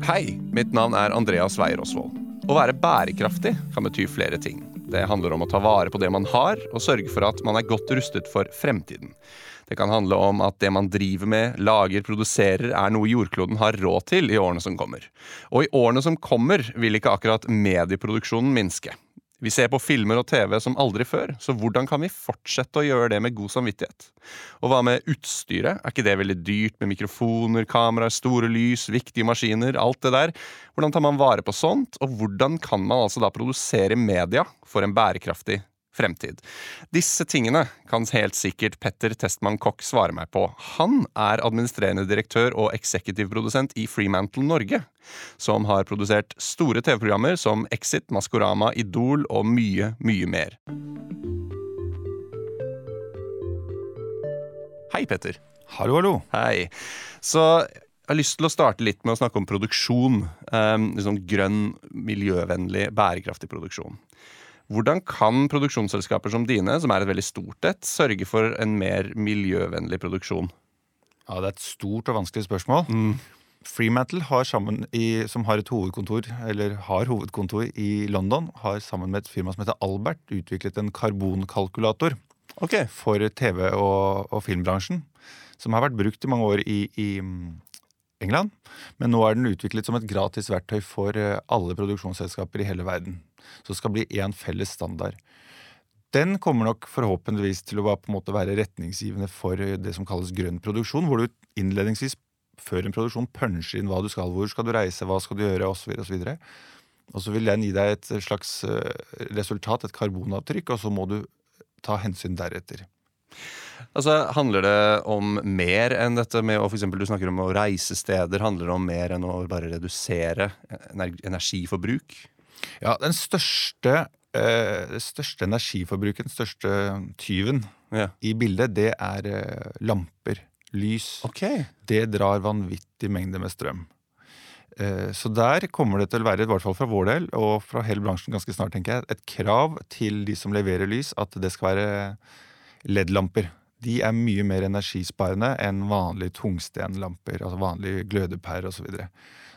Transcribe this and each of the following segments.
Hei, mitt navn er Andreas Weier Osvold. Å være bærekraftig kan bety flere ting. Det handler om å ta vare på det man har, og sørge for at man er godt rustet for fremtiden. Det kan handle om at det man driver med, lager, produserer, er noe jordkloden har råd til i årene som kommer. Og i årene som kommer, vil ikke akkurat medieproduksjonen minske. Vi ser på filmer og TV som aldri før, så hvordan kan vi fortsette å gjøre det med god samvittighet? Og hva med utstyret? Er ikke det veldig dyrt med mikrofoner, kameraer, store lys, viktige maskiner, alt det der? Hvordan tar man vare på sånt, og hvordan kan man altså da produsere media for en bærekraftig fremtid. Disse tingene kan helt sikkert Petter Testmann Koch svare meg på. Han er administrerende direktør og eksekutivprodusent i Freemantle Norge, som har produsert store TV-programmer som Exit, Maskorama, Idol og mye, mye mer. Hei, Petter. Hallo, hallo. Hei. Så jeg har lyst til å starte litt med å snakke om produksjon. Um, liksom grønn, miljøvennlig, bærekraftig produksjon. Hvordan kan produksjonsselskaper som dine, som er et veldig stort et, sørge for en mer miljøvennlig produksjon? Ja, Det er et stort og vanskelig spørsmål. Mm. Freemantle, har i, som har et hovedkontor, eller har hovedkontor i London, har sammen med et firma som heter Albert, utviklet en karbonkalkulator okay. for TV- og, og, filmbransjen. Som har vært brukt i mange år i, i England. Men nå er den utviklet som et gratis verktøy for eh, alle produksjonsselskaper i hele verden. Så det skal bli én felles standard. Den kommer nok forhåpentligvis til å være retningsgivende for det som kalles grønn produksjon, hvor du innledningsvis før en produksjon puncher inn hva du skal, hvor skal du reise, hva skal du gjøre, osv. osv. Og så vil den gi deg et slags eh, resultat, et karbonavtrykk, og så må du ta hensyn deretter. Altså, Handler det om mer enn dette med å for eksempel, Du snakker om å reise steder. Handler det om mer enn å bare redusere energiforbruk? Ja, den største, eh, største energiforbruket, den største tyven ja. i bildet, det er eh, lamper. Lys. Okay. Det drar vanvittig mengde med strøm. Eh, så der kommer det til å være, i hvert fall fra vår del, og fra hele bransjen ganske snart, tenker jeg, et krav til de som leverer lys, at det skal være LED-lamper. De er mye mer energisparende enn vanlige tungstenlamper, altså vanlige glødepærer osv.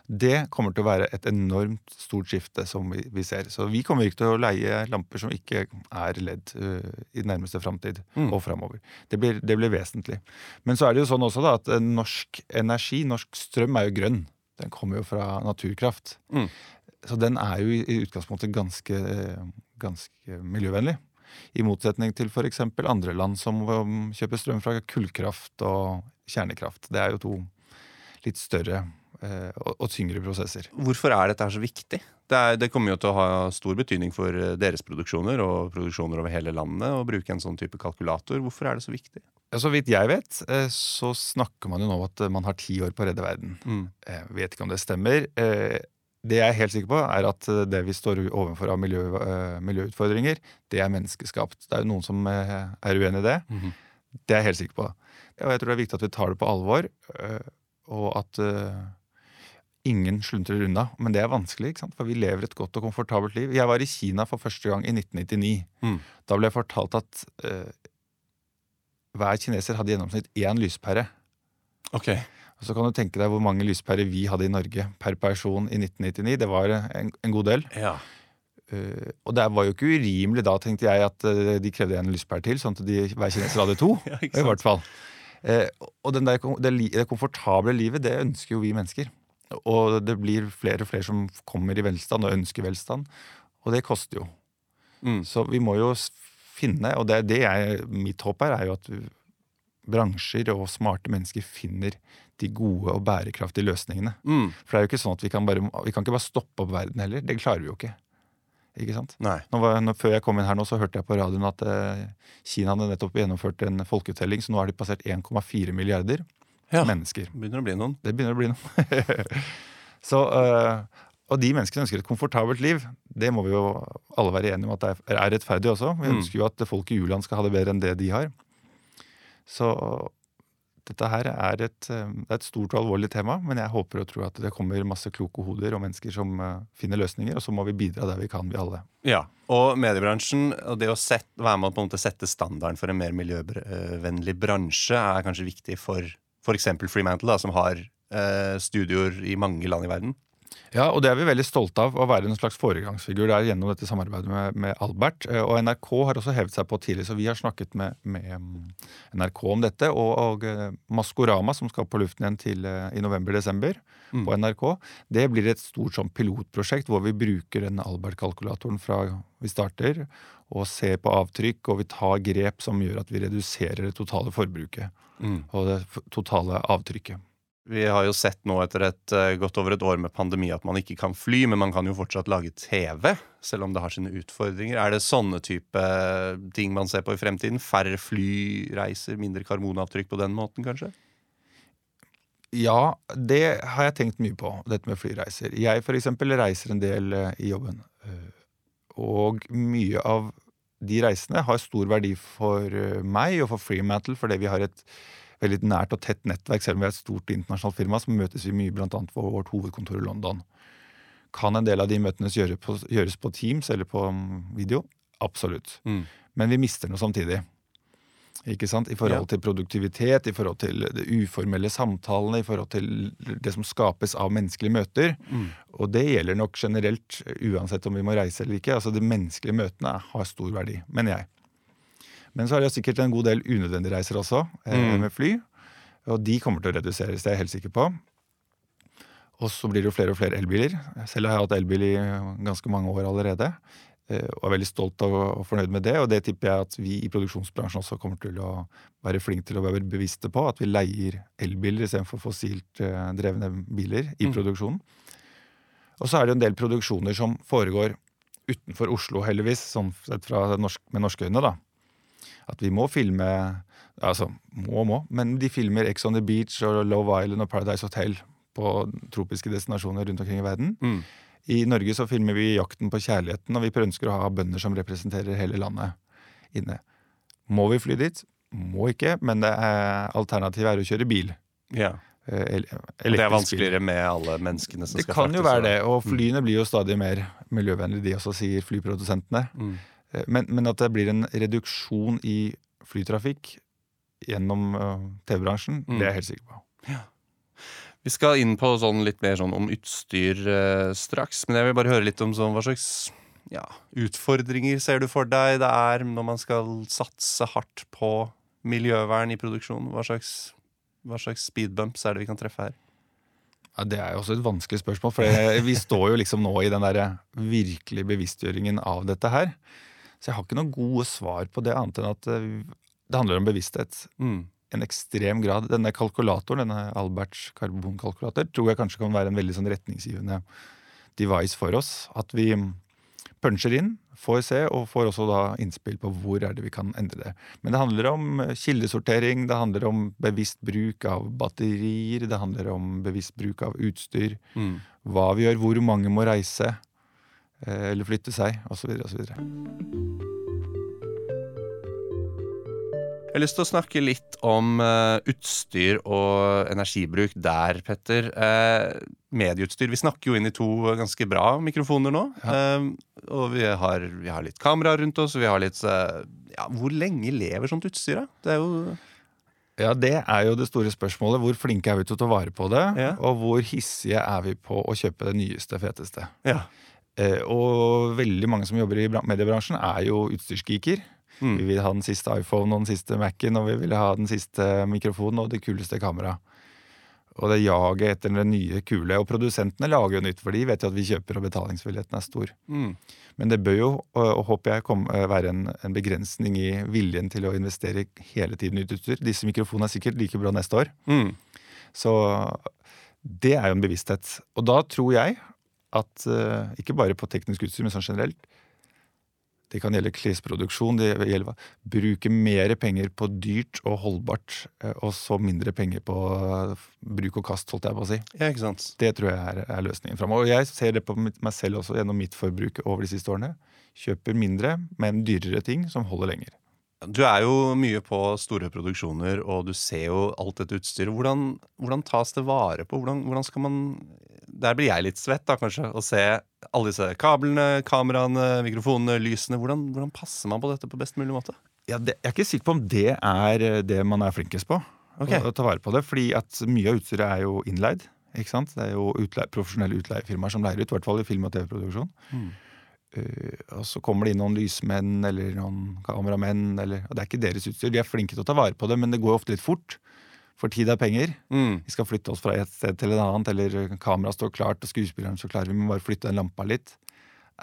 Det kommer til å være et enormt stort skifte som vi, vi, ser. Så vi kommer ikke til å leie lamper som ikke er ledd uh, i nærmeste framtid mm. og framover. Det blir, det blir, vesentlig. Men så er det jo sånn også da, at norsk energi, norsk strøm, er jo grønn. Den kommer jo fra naturkraft. Mm. Så den er jo i utgangspunktet ganske, ganske miljøvennlig. I motsetning til f.eks. andre land som um, kjøper strøm fra kullkraft og kjernekraft. Det er jo to litt større Eh, og, tyngre prosesser. Hvorfor er dette så viktig? Det, er, det, kommer jo til å ha stor betydning for eh, deres produksjoner og produksjoner over hele landet å bruke en sånn type kalkulator. Hvorfor er det så viktig? Så vidt jeg vet, eh, så snakker man jo nå om at man har ti år på å redde verden. Mm. Jeg vet ikke om det stemmer. Det jeg er helt sikker på, er at det vi står overfor av miljø, miljøutfordringer, det er menneskeskapt. Det er jo noen som er uenig i det. Mm -hmm. Det er jeg helt sikker på. Og jeg tror det er viktig at vi tar det på alvor, og at ingen sluntrer unna. Men det er vanskelig, for vi lever et godt og komfortabelt liv. Jeg var i Kina for første gang i 1999. Mm. Da ble jeg fortalt at uh, hver kineser hadde gjennomsnitt én lyspære. Okay. Og Så kan du tenke deg hvor mange lyspærer vi hadde i Norge per person i 1999. Det var en, en god del. Ja. Uh, og det var jo ikke urimelig da, tenkte jeg, at uh, de krevde en lyspære til, sånn at de, hver kineser hadde to. ja, I hvert fall. Uh, og der, det, det, komfortable livet, det ønsker jo vi mennesker. Og det blir flere og flere som kommer i velstand og ønsker velstand. Og det koster jo. Mm. Så vi må jo finne, og det det jeg, mitt håp er, er jo at bransjer og smarte mennesker finner de gode og bærekraftige løsningene. Mm. For det er jo ikke sånn at vi kan, bare, vi kan ikke bare stoppe opp verden heller. Det klarer vi jo ikke. Ikke sant? Var, nå, før jeg kom inn her nå, så hørte jeg på radioen at eh, Kina hadde nettopp gjennomført en folketelling, så nå har de passert 1,4 milliarder ja, mennesker. Begynner å bli noen. Det begynner å bli noen. så, eh, og de menneskene ønsker et komfortabelt liv. Det må vi jo alle være enige om at det er rettferdig også. Vi mm. ønsker jo at folk i u-land skal ha det bedre enn det de har. Så dette her er et, eh, er et, stort og alvorlig tema, men jeg håper og tror at det kommer masse kloke hoder og mennesker som uh, finner løsninger, og så må vi bidra der vi kan, vi alle. Ja, Og mediebransjen og det å sette, være med å på en måte sette standarden for en mer miljøvennlig bransje er kanskje viktig for f.eks. Freemantle, da, som har eh, studioer i mange land i verden? Ja, og det er vi veldig stolte av, å være en slags foregangsfigur der gjennom dette samarbeidet med, med Albert. Eh, og NRK har også hevet seg på tidlig, så vi har snakket med, med mm, NRK om dette. Og, og eh, Maskorama, som skal på luften igjen til, eh, i november-desember mm. på NRK, det blir et stort sånn pilotprosjekt hvor vi bruker den Albert-kalkulatoren fra vi starter, og ser på avtrykk, og vi tar grep som gjør at vi reduserer det totale forbruket mm. og det totale avtrykket. Vi har jo sett nå etter et uh, godt over et år med pandemi at man ikke kan fly, men man kan jo fortsatt lage TV, selv om det har sine utfordringer. Er det sånne type eh, ting man ser på i fremtiden? Færre flyreiser, mindre karbonavtrykk på den måten, kanskje? Ja, det har jeg tenkt mye på, dette med flyreiser. Jeg eksempel reiser en del uh, i jobben. Og mye av de reisene har stor verdi for meg og for Freemantle, fordi vi har et veldig nært og tett nettverk, selv om vi er et stort internasjonalt firma, så møtes vi mye bl.a. på vårt hovedkontor i London. Kan en del av de møtene gjøres på, gjøres på Teams eller på um, video? Absolutt. Mm. Men vi mister noe samtidig. Ikke sant? I forhold ja. til produktivitet, i forhold til de uformelle samtalene, i forhold til det som skapes av menneskelige møter. Mm. Og det gjelder nok generelt, uansett om vi må reise eller ikke. Altså De menneskelige møtene har stor verdi, mener jeg. Men så er det sikkert en god del unødvendige reiser også, eh, mm. med fly. Og de kommer til å reduseres, det er jeg helt sikker på. Og så blir det jo flere og flere elbiler. Selv har jeg hatt elbil i ganske mange år allerede. Eh, og er veldig stolt og fornøyd med det. Og det tipper jeg at vi i produksjonsbransjen også kommer til å være flinke til å være bevisste på. At vi leier elbiler istedenfor fossilt eh, drevne biler i mm. produksjonen. Og så er det jo en del produksjoner som foregår utenfor Oslo, heldigvis, sånn sett fra norsk, med norske øyne, da at vi må filme Altså, må og må, men de filmer Ex on the Beach og Love Island og Paradise Hotel på tropiske destinasjoner rundt omkring i verden. Mm. I Norge så filmer vi Jakten på kjærligheten, og vi ønsker å ha bønder som representerer hele landet inne. Må vi fly dit? Må ikke, men er, alternativet er å kjøre bil. Ja. Eh, det er vanskeligere med alle menneskene som det skal fraktes? Det kan jo være det, og mm. flyene blir jo stadig mer miljøvennlige, de også, sier flyprodusentene. Mm. Eh, men, men, at det blir en reduksjon i flytrafikk gjennom uh, TV-bransjen, mm. det er jeg helt sikker på. Ja. Vi skal inn på sånn litt mer sånn om utstyr eh, straks, men jeg vil bare høre litt om sånn, hva slags ja, utfordringer ser du for deg det er når man skal satse hardt på miljøvern i produksjon? Hva slags, hva slags speedbumps er det vi kan treffe her? Ja, Det er jo også et vanskelig spørsmål, for vi står jo liksom nå i den der virkelig bevisstgjøringen av dette her. Så jeg har ikke noe gode svar på det, annet enn at eh, det handler om bevissthet. Mm. En ekstrem grad. Denne kalkulatoren, denne Alberts karbonkalkulator, tror jeg kanskje kan være en veldig sånn retningsgivende device for oss. At vi puncher inn, får se, og får også da innspill på hvor er det vi kan endre det. Men det handler om kildesortering, det handler om bevisst bruk av batterier, det handler om bevisst bruk av utstyr. Mm. Hva vi gjør, hvor mange må reise. Eh, eller flytte seg, osv. osv. Jeg har lyst til å snakke litt om uh, utstyr og energibruk der, Petter. Uh, medieutstyr. Vi snakker jo inn i to ganske bra mikrofoner nå. Ja. Uh, og vi har, vi har, litt kamera rundt oss, vi har litt ja, Hvor lenge lever sånt utstyr, da? Det er jo ja, det er jo det store spørsmålet. Hvor flinke er vi til å ta vare på det? Ja. Og hvor hissige er vi på å kjøpe det nyeste, feteste? Ja. Eh, og veldig mange som jobber i mediebransjen, er jo utstyrsgeeker. Mm. Vi vil ha den siste iPhone og den siste Mac-en, og vi vil ha den siste mikrofonen og det kuleste kameraet. Og det jaget etter det nye kule. Og produsentene lager jo nytt, for de vet jo at vi kjøper, og betalingsvilligheten er stor. Mm. Men det bør jo, og håper jeg, kom, eh, være en, en, begrensning i viljen til å investere hele tiden i nytt utstyr. Disse mikrofonene er sikkert like bra neste år. Mm. Så det er jo en bevissthet. Og da tror jeg at uh, ikke bare på teknisk utstyr, men sånn generelt Det kan gjelde klesproduksjon. Det gjelder å bruke mer penger på dyrt og holdbart, uh, og så mindre penger på uh, bruk og kast, holdt jeg på å si. Ja, ikke sant? Det tror jeg er, er løsningen framover. Og jeg ser det på meg selv også gjennom mitt forbruk over de siste årene. Kjøper mindre, men dyrere ting som holder lenger. Du er jo mye på store produksjoner, og du ser jo alt dette utstyret. Hvordan, hvordan tas det vare på? Hvordan, hvordan, skal man Der blir jeg litt svett, da, kanskje, å se alle disse kablene, kameraene, mikrofonene, lysene. Hvordan, hvordan passer man på dette på best mulig måte? Ja, det, jeg er ikke sikker på om det er eh, det man er flinkest på. Okay. Å, å, ta vare på det, fordi at mye av utstyret er jo innleid. Ikke sant? Det er jo utleie, profesjonelle utleiefirmaer som leier ut, i hvert fall i film- og TV-produksjon. Mm. Uh, og så kommer det inn noen lysmenn eller noen kameramenn. Eller, og det er ikke deres utstyr. De er flinke til å ta vare på det, men det går ofte litt fort. For tid er penger. Mm. Vi skal flytte oss fra et sted til et annet, eller kameraet står klart og skuespilleren står klar. Vi må bare flytte den lampa litt.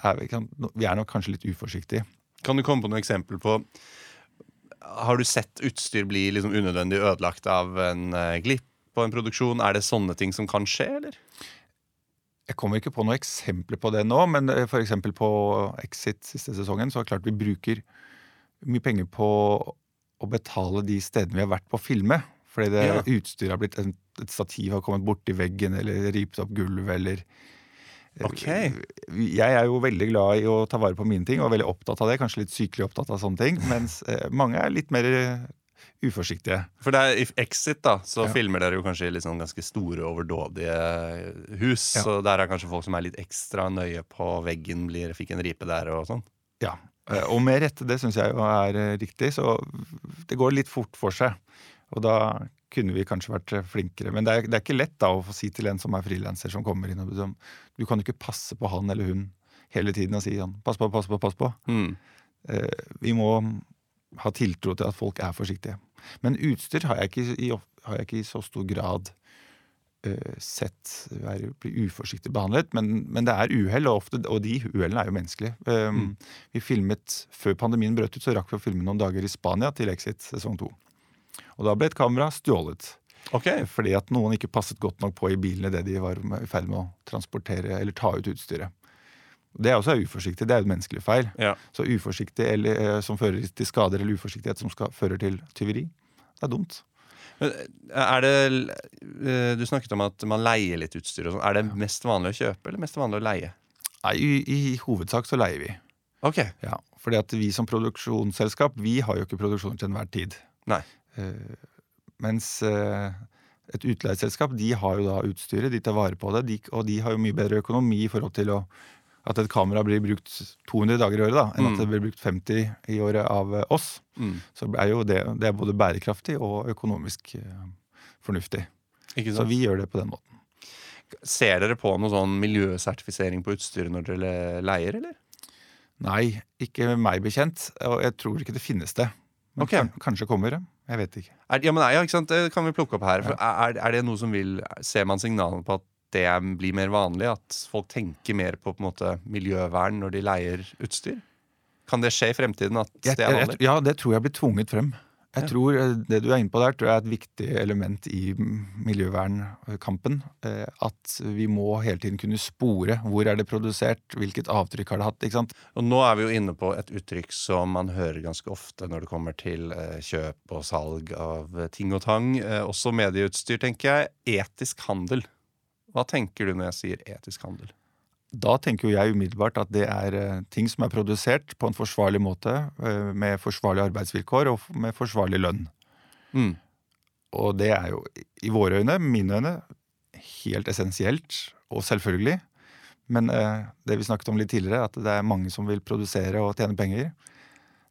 Er vi, kan, vi er nok kanskje litt uforsiktige. Kan du komme på noe eksempel på Har du sett utstyr bli liksom unødvendig ødelagt av en uh, glipp på en produksjon? Er det sånne ting som kan skje, eller? Jeg kommer ikke på noen eksempler på det nå, men f.eks. på Exit siste sesongen så er det klart vi bruker mye penger på å betale de stedene vi har vært på å filme. Fordi det Ja. utstyret har blitt et, stativ har kommet borti veggen eller ript opp gulvet eller Ok. Jeg er jo veldig glad i å ta vare på mine ting og er veldig opptatt av det. Kanskje litt sykelig opptatt av sånne ting. Mens eh, mange er litt mer eh, uforsiktige. For det er, I Exit da, så Ja. filmer dere jo kanskje i sånn ganske store, overdådige hus. Ja. Så der er kanskje folk som er litt ekstra nøye på veggen, blir, fikk en ripe der og sånn. Ja, eh, Og med rette, det syns jeg jo er eh, riktig. Så det går litt fort for seg. Og da kunne vi kanskje vært eh, flinkere. Men det er, det er ikke lett da å få si til en som er frilanser som kommer inn og sånn, Du kan jo ikke passe på han eller hun hele tiden og si sånn Pass på, pass på, pass på. Mm. Eh, vi må ha tiltro til at folk er forsiktige. Men utstyr har jeg ikke i, har jeg ikke i så stor grad uh, sett være, bli uforsiktig behandlet. Men, men det er uhell, og, ofte- og de uhellene er jo menneskelige. Um, Vi filmet, Før pandemien brøt ut, så rakk vi å filme noen dager i Spania til Exit sesong to. Og da ble et kamera stjålet. Okay. Fordi at noen ikke passet godt nok på i bilene det de var i ferd med å transportere eller ta ut utstyret. Det er også uforsiktig. Det er jo et menneskelig feil. Ja. Så uforsiktig eller, eh, som fører til skader, eller uforsiktighet som skal, fører til tyveri, det er dumt. Er det eh, Du snakket om at man leier litt utstyr og sånn. Er det mest vanlig å kjøpe eller mest vanlig å leie? Nei, i, I hovedsak så leier vi. Ok. Ja, fordi at vi som produksjonsselskap, vi har jo ikke produksjoner til enhver tid. Nei. Uh, mens uh, et utleieselskap, de har jo da utstyret, de tar vare på det, de, og de har jo mye bedre økonomi i forhold til å, at et kamera blir brukt 200 dager i året, da, enn Mm. at det blir brukt 50 i året av eh, oss. Mm. Så er jo det, det er både bærekraftig og økonomisk eh, fornuftig. Så vi gjør det på den måten. Ser dere på noe sånn miljøsertifisering på utstyret når dere leier, eller? Nei, ikke meg bekjent, og jeg tror ikke det finnes det. Men Ok. kanskje kommer det. Jeg vet ikke. Er, ja, men ja, ikke sant? Det kan vi plukke opp her. For er, er det noe som vil Ser man signalene på at det blir mer vanlig? At folk tenker mer på, på måte, miljøvern når de leier utstyr? Kan det skje i fremtiden at det er vanlig? ja, det tror jeg blir tvunget frem. Jeg tror eh, Det du er inne på der, tror jeg er et viktig element i miljøvernkampen. eh, At vi må hele tiden kunne spore. Hvor er det produsert? Hvilket avtrykk har det hatt? ikke sant? Og nå er vi jo inne på et uttrykk som man hører ganske ofte når det kommer til eh, kjøp og salg av ting og tang. Også medieutstyr, tenker jeg. Etisk handel. Hva tenker du når jeg sier etisk handel? Da tenker jo jeg umiddelbart at det er eh, ting som er produsert på en forsvarlig måte, eh, med forsvarlige arbeidsvilkår og med forsvarlig lønn. Mm. Og det er jo i våre øyne, mine øyne, helt essensielt og selvfølgelig. Men eh, det vi snakket om litt tidligere, at det er mange som vil produsere og tjene penger.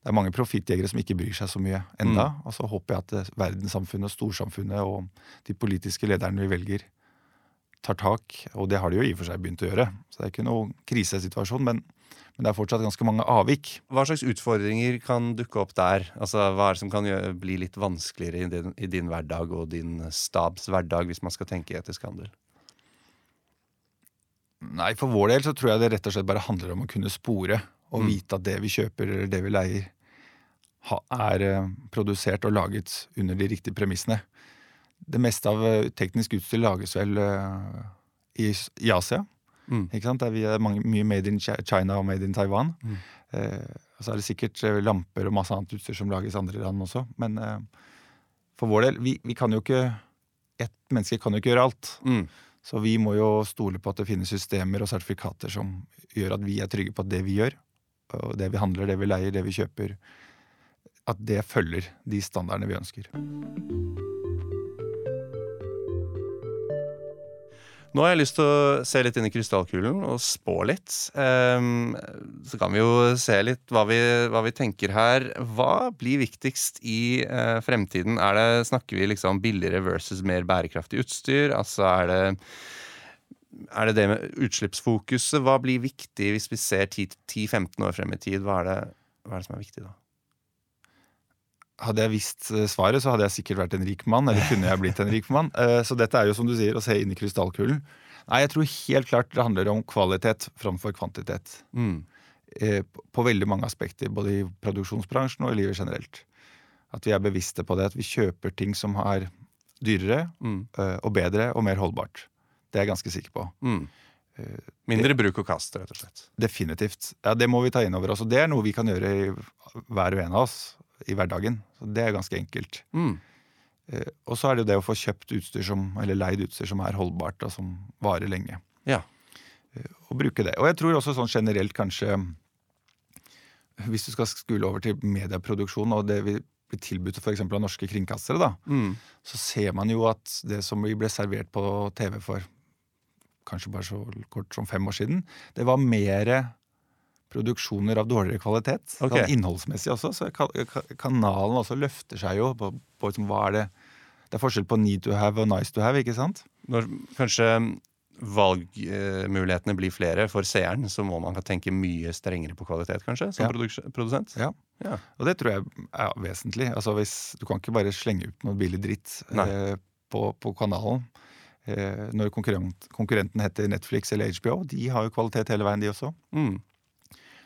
Det er mange profittjegere som ikke bryr seg så mye enda. Og så håper jeg at verdenssamfunnet, storsamfunnet og de politiske lederne vi velger, tar tak. Og det har de jo i og for seg begynt å gjøre. Så det er ikke noe krisesituasjon, men, men det er fortsatt ganske mange avvik. Hva slags utfordringer kan dukke opp der? Altså, Hva er det som kan gjøre, bli litt vanskeligere i din, i din hverdag og din stabs hverdag, hvis man skal tenke etisk handel? Nei, for vår del så tror jeg det rett og slett bare handler om å kunne spore og Mm. vite at det vi kjøper eller det vi leier, er eh, produsert og laget under de riktige premissene. Det meste av eh, teknisk utstyr lages vel eh, i, i Asia. Mm. Ikke sant? Der vi er mange, mye made in China og made in Taiwan. Mm. Eh, og så er det sikkert eh, lamper og masse annet utstyr som lages andre land også. Men eh, for vår del, vi, vi kan jo ikke Ett menneske kan jo ikke gjøre alt. Mm. Så vi må jo stole på at det finnes systemer og sertifikater som gjør at vi er trygge på at det vi gjør, og det vi handler, det vi leier, det vi kjøper, at det følger de standardene vi ønsker. Nå har jeg lyst til å se litt inn i krystallkulen og spå litt. Um, så kan vi jo se litt hva vi, hva vi tenker her. Hva blir viktigst i uh, fremtiden? Det, snakker vi liksom billigere versus mer bærekraftig utstyr? Altså er det er det det med utslippsfokuset? Hva blir viktig hvis vi ser 10-15 år frem i tid? Hva er, det, hva er det som er viktig da? Hadde jeg visst eh, svaret, så hadde jeg sikkert vært en rik mann. Eller kunne jeg blitt en rik mann. Eh, så dette er jo som du sier, å se inn i krystallkulen. Nei, jeg tror helt klart det handler om kvalitet framfor kvantitet. Mm. Eh, på veldig mange aspekter, både i produksjonsbransjen og i livet generelt. At vi er bevisste på det, at vi kjøper ting som er dyrere mm. og bedre og mer holdbart. Det er jeg ganske sikker på. Mm. Mindre bruk og kast, rett og slett. Definitivt. Ja, Det må vi ta inn over oss. Og det er noe vi kan gjøre i hver og en av oss i hverdagen. Så Det er ganske enkelt. Mm. Eh, og så er det jo det å få kjøpt utstyr som, eller leid utstyr som er holdbart og som varer lenge. Ja. Eh, og bruke det. Og jeg tror også sånn generelt kanskje Hvis du skal skule over til medieproduksjon og det vi blir tilbudt f.eks. av norske kringkastere, da, mm. så ser man jo at det som ble servert på TV for kanskje bare så kort som fem år siden, det var mer produksjoner av dårligere kvalitet. Okay. Sånn innholdsmessig også. Så kanalen også løfter seg jo på, på liksom, hva er det Det er forskjell på need to have og nice to have, ikke sant? Når kanskje valgmulighetene blir flere for seeren, så må man tenke mye strengere på kvalitet, kanskje, som ja. produsent? Ja. ja. og det tror jeg er vesentlig. Altså hvis, Du kan ikke bare slenge ut noe billig dritt eh, på, på, kanalen. Eh, når konkurrent, konkurrenten heter Netflix eller HBO, de har jo kvalitet hele veien, de også. Mm.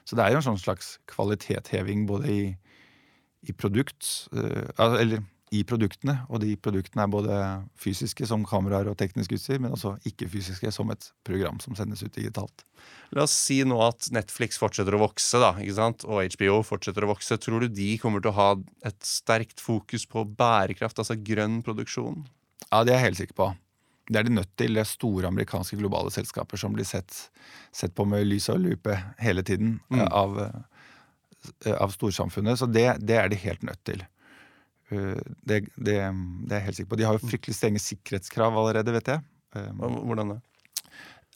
Så det er jo en sånn slags kvalitetsheving både i, i produkt uh, Eller i produktene, og de produktene er både fysiske som kameraer og teknisk utstyr, men også ikke-fysiske som et program som sendes ut digitalt. La oss si nå at Netflix fortsetter å vokse, da, ikke sant? og HBO fortsetter å vokse. Tror du de kommer til å ha et sterkt fokus på bærekraft, altså grønn produksjon? Ja, det er jeg helt sikker på. Det er de nødt til. Det er store amerikanske globale selskaper som blir sett, sett på med lys og lupe hele tiden mm. Eh, av, eh, av, storsamfunnet. Så det, det, er de helt nødt til. Eh, det, det, det, er jeg helt sikker på. De har jo fryktelig strenge sikkerhetskrav allerede, vet jeg. Hvordan det?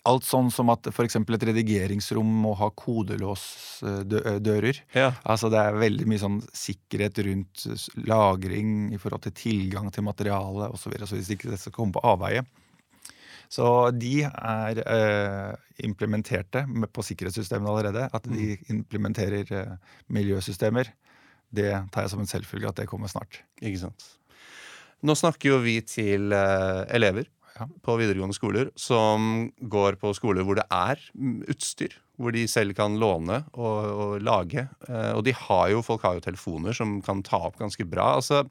Alt sånn som at f.eks. et redigeringsrom må ha kodelåsdører. Ja. Altså Det er veldig mye sånn sikkerhet rundt lagring i forhold til tilgang til materiale osv. Hvis ikke det skal komme på avveie. Så de er eh, implementerte på sikkerhetssystemene allerede. At de mm. implementerer eh, miljøsystemer, det tar jeg som en selvfølge at det kommer snart. Ikke sant. Nå snakker jo vi til eh, elever på videregående skoler som går på skoler hvor det er utstyr. Hvor de selv kan låne og, og lage. Eh, og de har jo, folk har jo telefoner som kan ta opp ganske bra. altså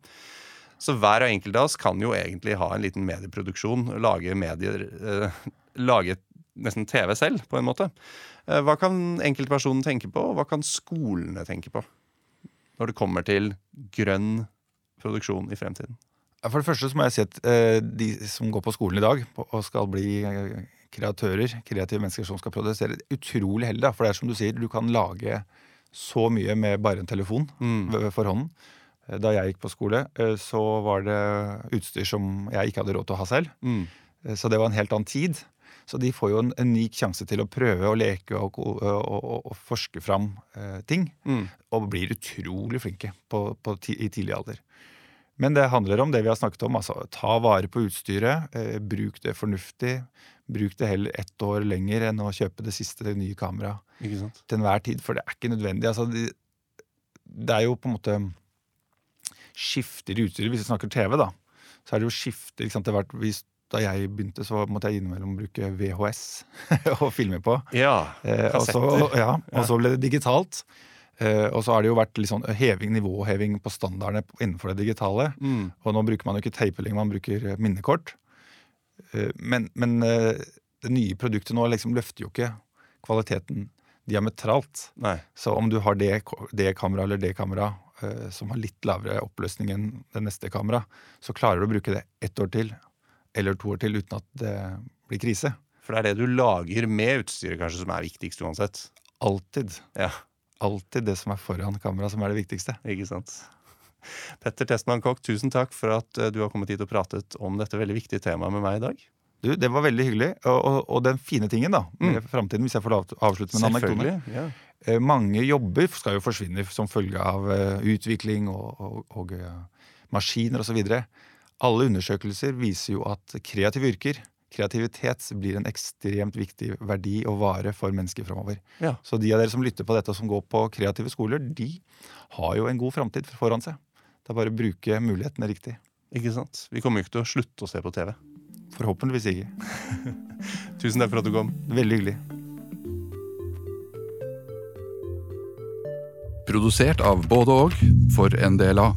så hver og enkelt av oss kan jo egentlig ha en liten medieproduksjon. Lage medier eh, Lage nesten TV selv, på en måte. Eh, hva kan enkeltpersonen tenke på, og hva kan skolene tenke på? Når det kommer til grønn produksjon i fremtiden. For det første så må jeg si at uh, de som går på skolen i dag og skal bli uh, kreatører, kreative mennesker som skal produsere, utrolig heldige. For det er som du sier, du kan lage så mye med bare en telefon mm. for hånden. Eh, da jeg gikk på skole, så var det utstyr som jeg ikke hadde råd til å ha selv. Mm. Så det var en helt annen tid. Så de får jo en unik sjanse til å prøve å leke og, og, og, og forske fram eh, ting. Mm. Og blir utrolig flinke på, på, i tidlig alder. Men det handler om det vi har snakket om. altså Ta vare på utstyret. Eh, bruk det fornuftig. Bruk det heller ett år lenger enn å kjøpe det siste det nye kameraet til enhver tid. For det er ikke nødvendig. altså det, det er jo på en måte skifter i utstyret. Hvis vi snakker TV, da, så er det jo skifter. det har vært, da jeg begynte, så måtte jeg innimellom bruke VHS å filme på. Ja, eh, og, så, ja, og så ble det digitalt. Uh, og så har det jo vært litt sånn heving, nivåheving på standardene innenfor det digitale. Mm. Og nå bruker man jo ikke teipe lenger, man bruker eh, minnekort. Men, men det nye produktet nå liksom løfter jo ikke kvaliteten diametralt. Nei. Så om du har det, det kameraet eller det kameraet som har litt lavere oppløsning enn det neste kameraet, så klarer du å bruke det ett år til eller to år til uten at det blir krise. For det er det du lager med utstyret kanskje som er viktigst uansett? Alltid. Ja alltid det som er foran kamera, som er det viktigste. Ikke sant. Petter Testmann Kokk, tusen takk for at eh, du har kommet hit og pratet om dette veldig viktige temaet med meg i dag. Du, det var veldig hyggelig. Og, og, og den fine tingen da, med framtiden, hvis jeg får avslutte med en anekdote Ja. Eh, Mange jobber skal jo forsvinne som følge av eh, utvikling og, og, maskiner osv. Alle undersøkelser viser jo at kreative yrker, kreativitet, blir en ekstremt viktig verdi og vare for mennesker framover. Ja. Så de av dere som lytter på dette og som går på kreative skoler, de har jo en god framtid foran seg. Det er bare å bruke mulighetene riktig. Ikke sant? Vi kommer jo ikke til å slutte å se på TV. Forhåpentligvis ikke. Tusen takk for at du kom. Veldig hyggelig. Produsert av både og for NDLA.